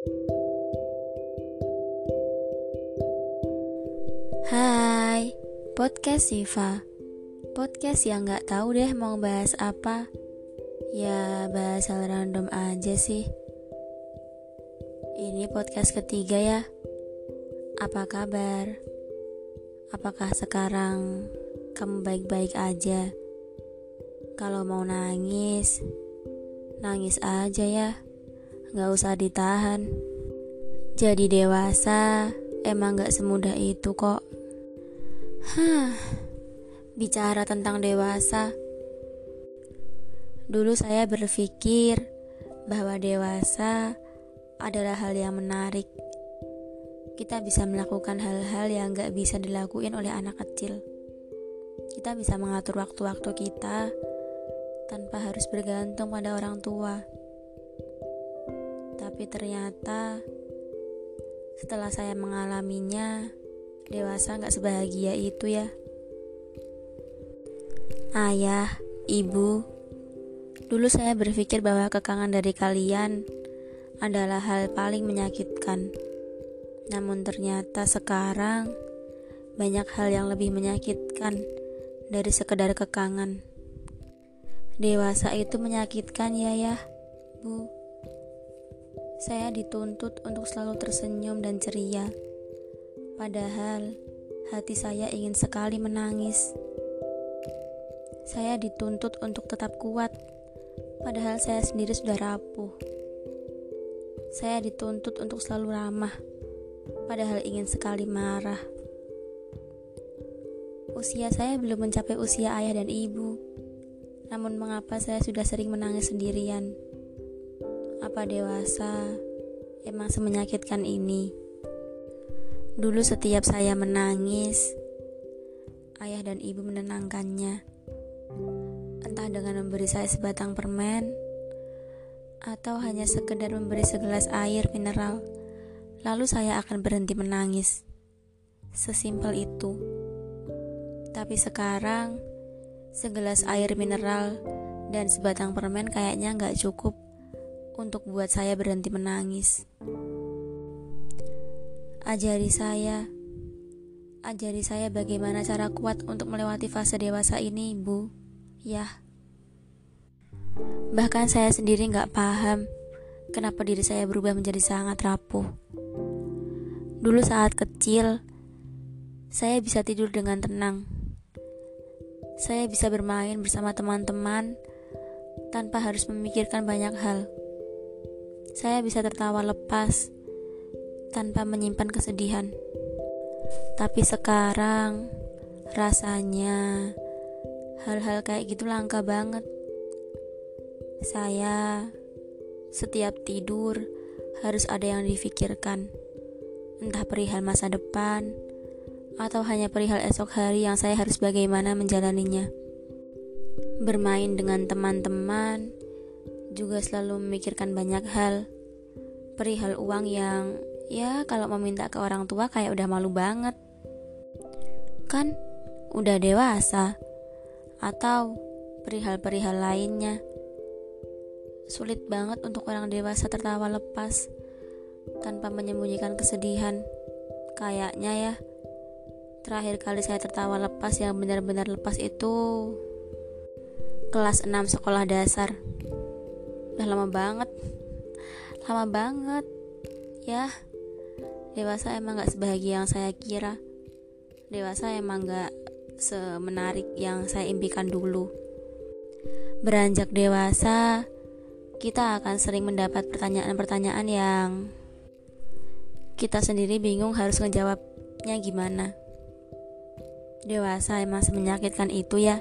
Hai, podcast Siva. Podcast yang gak tahu deh mau bahas apa. Ya, bahas hal random aja sih. Ini podcast ketiga ya. Apa kabar? Apakah sekarang kamu baik-baik aja? Kalau mau nangis, nangis aja ya. Gak usah ditahan. Jadi dewasa emang gak semudah itu kok. Hah, bicara tentang dewasa. Dulu saya berpikir bahwa dewasa adalah hal yang menarik. Kita bisa melakukan hal-hal yang gak bisa dilakuin oleh anak kecil. Kita bisa mengatur waktu-waktu kita tanpa harus bergantung pada orang tua. Tapi ternyata setelah saya mengalaminya, dewasa gak sebahagia itu ya. Ayah, ibu, dulu saya berpikir bahwa kekangan dari kalian adalah hal paling menyakitkan. Namun ternyata sekarang banyak hal yang lebih menyakitkan dari sekedar kekangan. Dewasa itu menyakitkan ya ya, Bu. Saya dituntut untuk selalu tersenyum dan ceria. Padahal hati saya ingin sekali menangis. Saya dituntut untuk tetap kuat, padahal saya sendiri sudah rapuh. Saya dituntut untuk selalu ramah, padahal ingin sekali marah. Usia saya belum mencapai usia ayah dan ibu, namun mengapa saya sudah sering menangis sendirian? Apa dewasa emang semenyakitkan ini? Dulu setiap saya menangis, ayah dan ibu menenangkannya. Entah dengan memberi saya sebatang permen atau hanya sekedar memberi segelas air mineral, lalu saya akan berhenti menangis. Sesimpel itu. Tapi sekarang, segelas air mineral dan sebatang permen kayaknya nggak cukup untuk buat saya berhenti menangis. Ajari saya, ajari saya bagaimana cara kuat untuk melewati fase dewasa ini, Bu. Ya. Bahkan saya sendiri nggak paham kenapa diri saya berubah menjadi sangat rapuh. Dulu saat kecil, saya bisa tidur dengan tenang. Saya bisa bermain bersama teman-teman tanpa harus memikirkan banyak hal saya bisa tertawa lepas tanpa menyimpan kesedihan. Tapi sekarang rasanya hal-hal kayak gitu langka banget. Saya setiap tidur harus ada yang difikirkan. Entah perihal masa depan atau hanya perihal esok hari yang saya harus bagaimana menjalaninya. Bermain dengan teman-teman juga selalu memikirkan banyak hal. Perihal uang yang ya kalau meminta ke orang tua kayak udah malu banget. Kan udah dewasa. Atau perihal-perihal lainnya. Sulit banget untuk orang dewasa tertawa lepas tanpa menyembunyikan kesedihan. Kayaknya ya terakhir kali saya tertawa lepas yang benar-benar lepas itu kelas 6 sekolah dasar udah lama banget. Lama banget. Ya dewasa emang gak sebahagia yang saya kira. Dewasa emang gak semenarik yang saya impikan dulu. Beranjak dewasa kita akan sering mendapat pertanyaan-pertanyaan yang kita sendiri bingung harus ngejawabnya gimana. Dewasa emang semenyakitkan itu ya